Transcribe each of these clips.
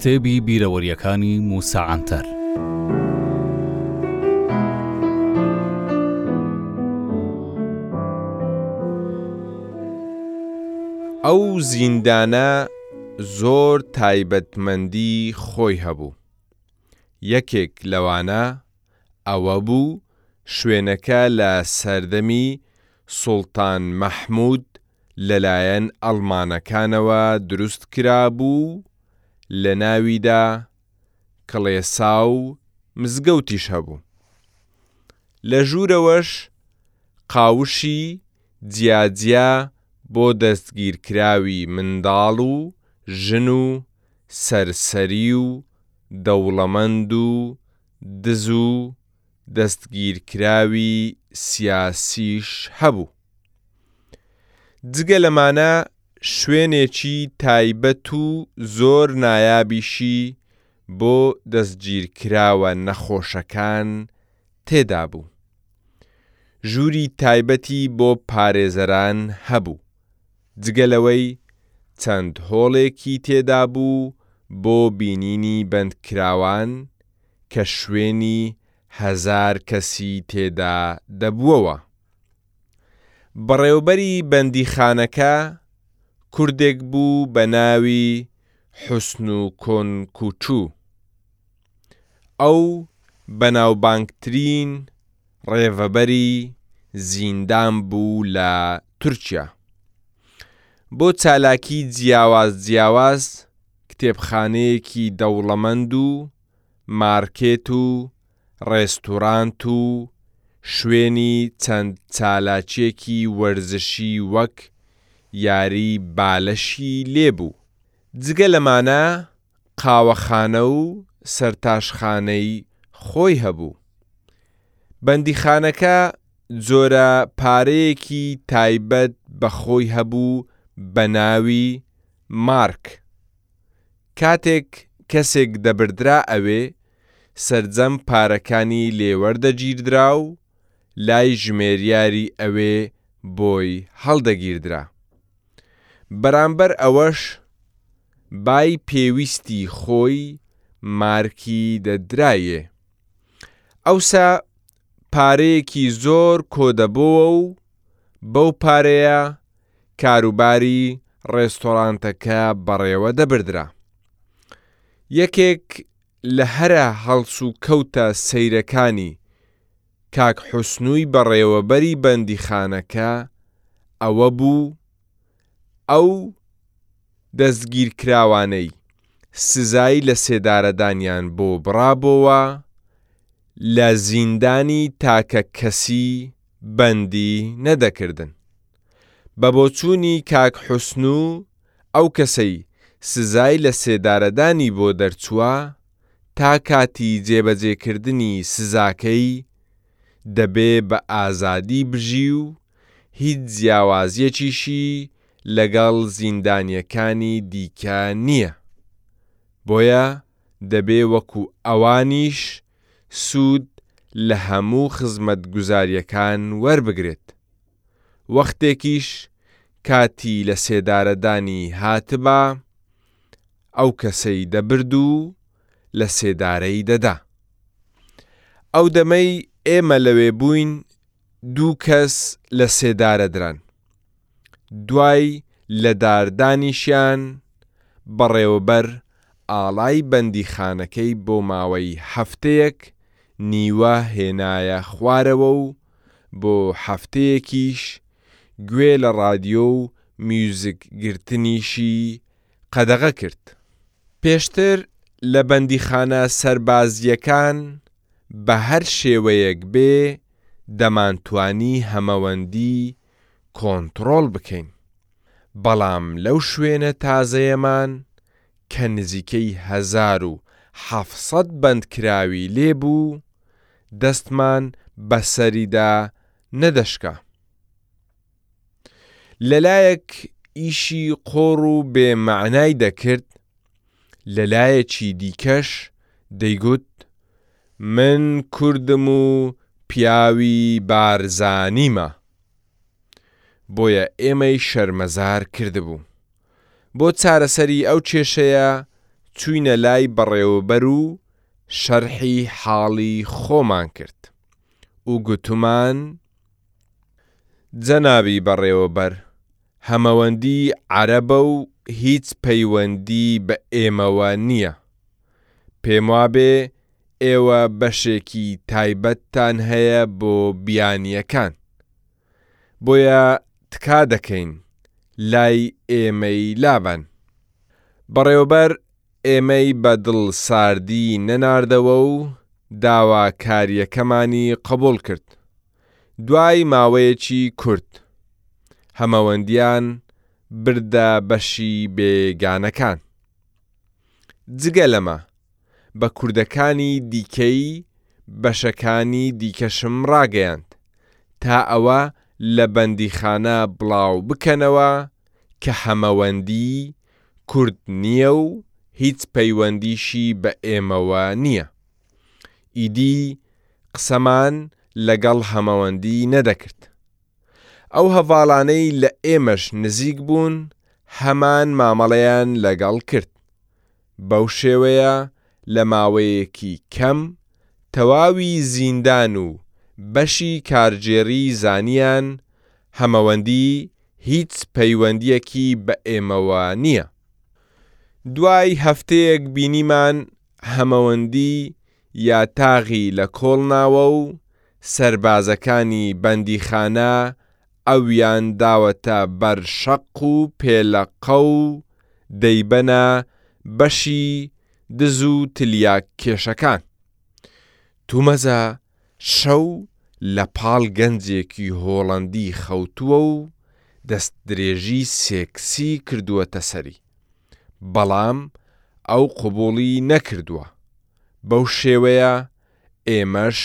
کتێبی بیرەوەریەکانی موسا عەنتەر ئەو زیندانە زۆر تایبەتمەندی خۆی هەبوو یەکێک لەوانە ئەوە بوو شوێنەکە لە سەردەمی سوڵتان مەحمود لەلایەن ئەڵمانەکانەوە دروست کرابوو و لە ناویدا کڵێسا و مزگەوتیش هەبوو. لە ژوورەوەش قاوشی جیاجیا بۆ دەستگیرکراوی منداڵ و ژن و سەرسەری و دەوڵەمەند و دز و دەستگیرکراوی سیاسیش هەبوو. جگە لەمانە شوێنێکی تایبەت و زۆر نایابیشی بۆ دەستگیرکراوە نەخۆشەکان تێدابوو. ژووری تایبەتی بۆ پارێزەران هەبوو. جگە لەوەی چەند هۆڵێکی تێدابوو بۆ بینینی بەندکراوان کە شوێنی هەزار کەسی تێدا دەبووەوە. بەڕێوبەری بەندیخانەکە کوردێک بوو بە ناوی حوسنوکۆنکوچو. ئەو بەناوبانگترین ڕێڤەبەری زیندان بوو لە تورکیا بۆ چالاکی جیاواز جیاواز کتێبخانەیەکی دەوڵەمەند و مارکێت و ڕێستورانت و شوێنی چەند چالاکیەکی وەرزشی وەک یاری بالەشی لێبوو جگە لەمانە قاوەخانە و سەرتاشخانەی خۆی هەبوو. بەندیخانەکە جۆرە پارەیەکی تایبەت بە خۆی هەبوو بە ناوی مارک. کاتێک کەسێک دەبردرا ئەوێ، سەرجەم پارەکانی لێ وەردەگیردرا و لای ژمێریاری ئەوێ بۆی هەڵدەگیردرا. بەرامبەر ئەوەش بای پێویستی خۆی مارکی دەدرایێ ئەوسا پارەیەکی زۆر کۆدەبۆوە و بەو پارەیە کاروباری ڕێستۆرانتەکە بەڕێوە دەبردرا یەکێک لە هەرە هەڵسوکەوتە سەیرەکانی کاک حوسنووی بەڕێوەبەری بەندیخانەکە ئەوە بوو ئەو دەستگیرکراوانەی سزای لەسێدارەدانیان بۆ بڕابۆوە لە زیندانی تاکە کەسی بەندی نەدەکردن بە بۆچوونی کاک حوسنوو ئەو کەسەی سزای لەسێدارەدانی بۆ دەرچووە تا کاتی جێبەجێکردنی سزاکەی، دەبێ بە ئازادی بژی و هیچ جیاوازییەکیشی لەگەڵ زیندانییەکانی دیکە نییە. بۆیە دەبێ وەکو ئەوانیش سوود لە هەموو خزمەتگوزارییەکان وەربگرێت. وەختێکیش کاتی لە سێدارەدانی هاتبا ئەو کەسەی دەبرد و لە سێدارەی دەدا. ئەو دەمەی ئێمە لەوێ بووین دوو کەس لە سێدارە دران. دوای لەداردانیشیان بەڕێوەبەر ئاڵای بەندیخانەکەی بۆ ماوەی هەفتەیەک نیوە هێنایە خوارەوە و بۆ هەفتەیەکیش گوێ لە ڕادیۆ و میوزیک گرتنیشی قەدەغە کرد. پێشتر لە بەندیخانە سەربازییەکان بە هەر شێوەیەک بێ دەمانتوانی هەمەوەندی کۆنتڕۆڵ بکەین، بەڵام لەو شوێنە تازەیەمان کە نزیکەی هەزار و حەفت سەد بەندکراوی لێ بوو، دەستمان بە سەریدا نەدەشکا. لە لایەک ئیشی قۆڕ و بێ مەعنای دەکرد، لە لایەکی دیکەش دەیگوت، من کوردم و پیاوی بارزانیمە. بۆیە ئێمەی شەرمەزار کردبوو. بۆ چارەسەری ئەو کێشەیە چووینە لای بەڕێوەبەر و شەرحی حاڵی خۆمان کرد و گوتمان، جەنابی بەڕێوەبەر هەمەوەندی عەرەبە و هیچ پەیوەندی بە ئێمەوە نییە، پێموابێ ئێوە بەشێکی تایبەتتان هەیە بۆ بیانییەکان. بۆیە تکا دەکەین لای ئێمەی لابەن. بەڕێوەبەر ئێمەی بە دڵ ساردی نەناردەوە و داواکارییەکەمانی قبوڵ کرد. دوای ماوەیەکی کورت، هەمەوەندیان بردە بەشی بێگانەکان. جگە لەمە، بە کوردەکانی دیکەی بەشەکانی دیکەشم ڕاگەیاند تا ئەوە لە بەندیخانە بڵاو بکەنەوە کە هەمەوەندی کورد نییە و هیچ پەیوەندیشی بە ئێمەوە نییە. ئیدی قسەمان لەگەڵ هەمەوەندی نەدەکرد. ئەو هەڤاڵانەی لە ئێمەش نزیک بوون هەمان مامەڵەیان لەگەڵ کرد. بەو شێوەیە لە ماوەیەکی کەم تەواوی زیندان و بەشی کارگێڕی زانیان هەمەوەندی هیچ پەیوەندیەکی بە ئێمەوە نیە دوای هەفتەیەک بینیمان هەمەوەندی یاتاغی لە کۆڵ ناوە و سەربازەکانی بەندیخانە ئەویان داوەتە بەر شەق و پێلەقە و دەیبەنە بەشی دز و تلیاک کێشەکان. تومەزە شەو لە پاڵ گەنجێکی هۆڵەندی خەوتووە و دەستدرێژی سێکسی کردووەتە سەری، بەڵام ئەو قبوڵی نەکردووە، بەو شێوەیە ئێمەش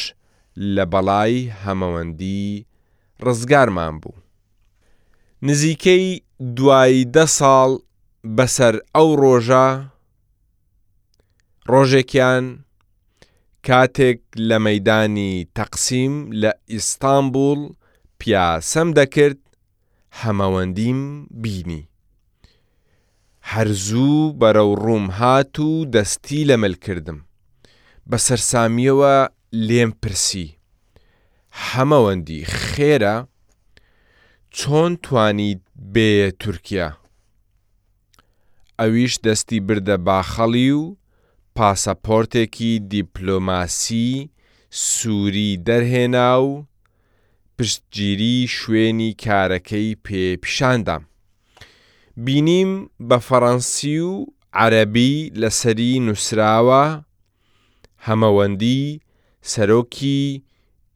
لە بەڵای هەمەوەندی ڕزگارمان بوو. نزیکەی دوای دە ساڵ بەسەر ئەو ڕۆژە، ڕۆژێکیان کاتێک لە مەیدانی تەقسیم لە ئیستانبوڵ پیاسەم دەکرد، حەمەوەندیم بینی هەر زوو بەرەو ڕووم هات و دەستی لە مل کردم بە سەرسامیەوە لێم پرسی حەمەوەندی خێرە چۆن توانیت بێیە تورکیا ئەویش دەستی بردە باخەڵی و پاسەپۆرتێکی دیپلۆماسی سوری دەرهێنا و پشتگیری شوێنی کارەکەی پێ پیشاندام بینیم بە فەڕەنسی و عەرەبی لەسەری نوسراوە هەمەوەندی سەرۆکی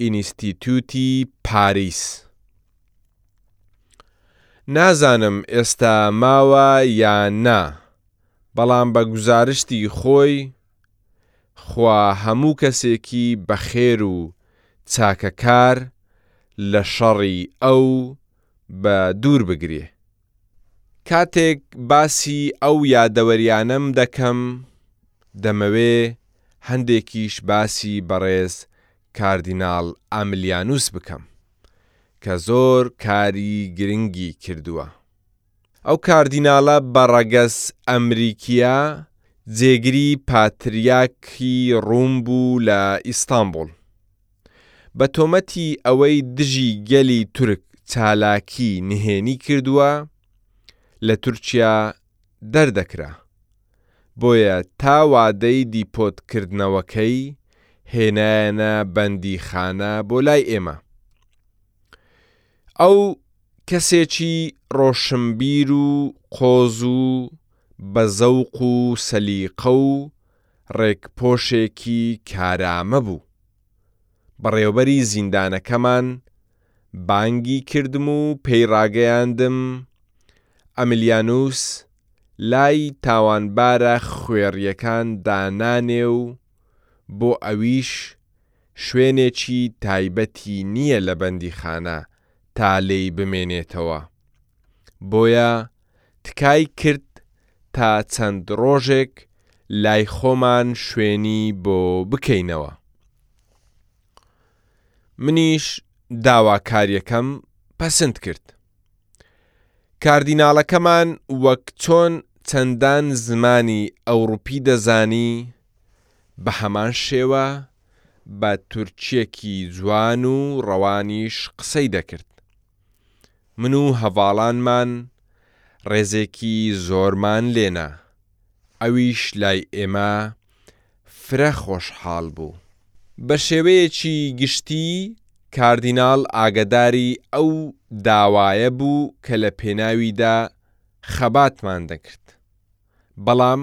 ئینیستیتوتی پاریس نازانم ئێستا ماوە یان نا بەڵام بە گوزارشتی خۆی خوا هەموو کەسێکی بەخێر و چاکە کار لە شەڕی ئەو بە دوور بگرێ. کاتێک باسی ئەو یادەوەریانەم دەکەم دەمەوێ هەندێکیش باسی بەڕێز کاردیناڵ ئاملیانوس بکەم کە زۆر کاری گرنگی کردووە. ئەو کاردیناڵە بە ڕەگەز ئەمریکییە جێگری پاتریاکی ڕووم بوو لە ئیستانبوڵ، بە تۆمەتی ئەوەی دژی گەلی تورک چالاکی نهێنی کردووە لە تورکیا دەردەکرا، بۆیە تا وادەی دیپۆت کردنەوەکەی هێنایەنە بەندیخانە بۆ لای ئێمە. ئەو کەسێکی ڕۆشنبیر و قۆز و بە زەوق و سەلیقە و ڕێکپۆشێکی کارامە بوو. بەڕێوەبەری زیندانەکەمان بانگی کردم و پێی ڕاگەیاندم، ئەمیلیانوس لای تاوانبارە خوێڕییەکان دانانێ و بۆ ئەویش شوێنێکی تایبەتی نییە لە بەندیخانە تا لێی بمێنێتەوە، بۆیە تکای کرد تا چەند ڕۆژێک لای خۆمان شوێنی بۆ بکەینەوە. منیش داواکارییەکەم پەسند کرد. کاردیناڵەکەمان وەک چۆن چەندان زمانی ئەوڕوپی دەزانی، بەهەمان شێوە بە تورکیەکی جوان و ڕەوانیش قسەی دەکرد. من و هەڤاڵانمان ڕێزێکی زۆرمان لێنا، ئەویش لای ئێمە فرە خۆشحاڵ بوو. بە شێوەیەکی گشتی کاردیناڵ ئاگەداری ئەو داوایە بوو کە لە پێناویدا خەباتمان دەکرد، بەڵام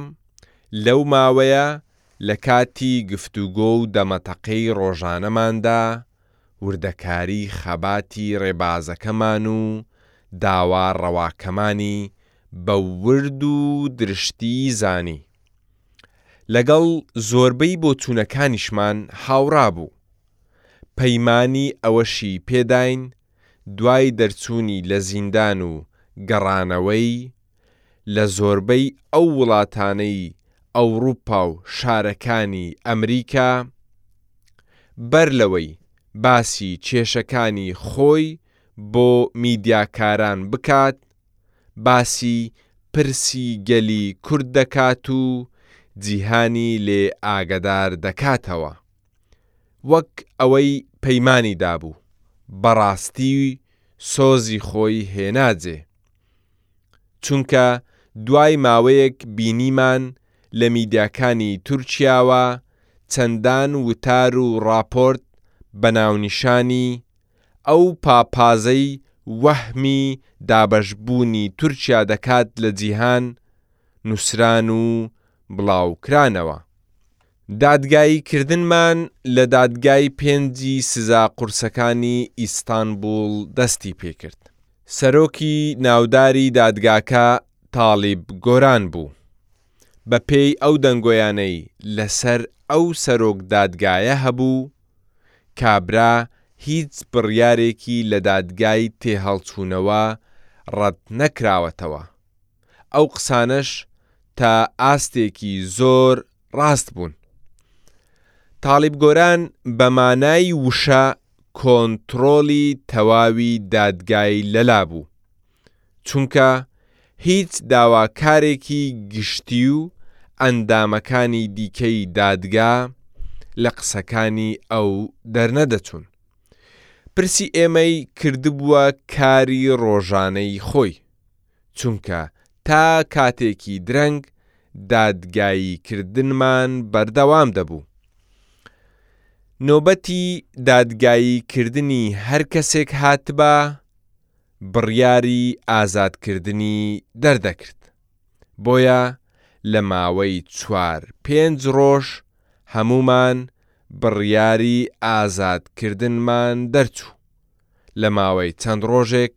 لەو ماوەیە لە کاتی گفتوگۆ و دەمەتەقێی ڕۆژانەماندا وردەکاری خەباتی ڕێبازەکەمان و داوا ڕەواکەمانی بە ورد و درشتی زانی. لەگەڵ زۆربەی بۆچوونەکانیشمان هاوڕا بوو. پەیمانی ئەوەشی پێداین دوای دەرچوونی لە زیندان و گەڕانەوەی لە زۆربەی ئەو وڵاتانەی ئەوڕوپا و شارەکانی ئەمریکا بەر لەوەی باسی کێشەکانی خۆی بۆ میدیاکاران بکات باسی پرسی گەلی کورد دەکات و جیهانی لێ ئاگەدار دەکاتەوە وەک ئەوەی پەیمانی دابوو بەڕاستی سۆزی خۆی هێنا جێ چونکە دوای ماوەیەک بینیمان لە میدیاکانی تورکیاوە چەندان وتار و ڕاپۆرت بە ناونیشانی، ئەو پاپازەی وەهمی دابەشبوونی تورکیا دەکات لە جیهان، نووسران و بڵاوکرانەوە. دادگاییکردنمان لە دادگای پێنجی سزا قورسەکانی ئیستانبوڵ دەستی پێکرد، سەرۆکی ناوداری دادگاکە تاڵیب گۆران بوو، بەپێی ئەو دەنگۆیانەی لەسەر ئەو سەرۆک دادگایە هەبوو، کابرا هیچ بڕیارێکی لە دادگای تێهەڵچوونەوە ڕەتنەکراوەتەوە، ئەو قسانەش تا ئاستێکی زۆر ڕاست بوون. تاڵیب گۆران بە مانای وشە کۆنتڕۆڵی تەواوی دادگای لەلا بوو، چونکە هیچ داواکارێکی گشتی و ئەندامەکانی دیکەی دادگا لە قسەکانی ئەو دەرنەدەچوون. پرسی ئێمەی کردبووە کاری ڕۆژانەی خۆی. چونکە تا کاتێکی درەنگ دادگاییکردنمان بەردەوام دەبوو. نۆبەتی دادگاییکردنی هەر کەسێک هاتبا، بڕیاری ئازادکردنی دەردەکرد. بۆیە لە ماوەی چوار پێنج ڕۆژ هەموومان بڕیاری ئازادکردنمان دەرچوو. لە ماوەی چەند ڕۆژێک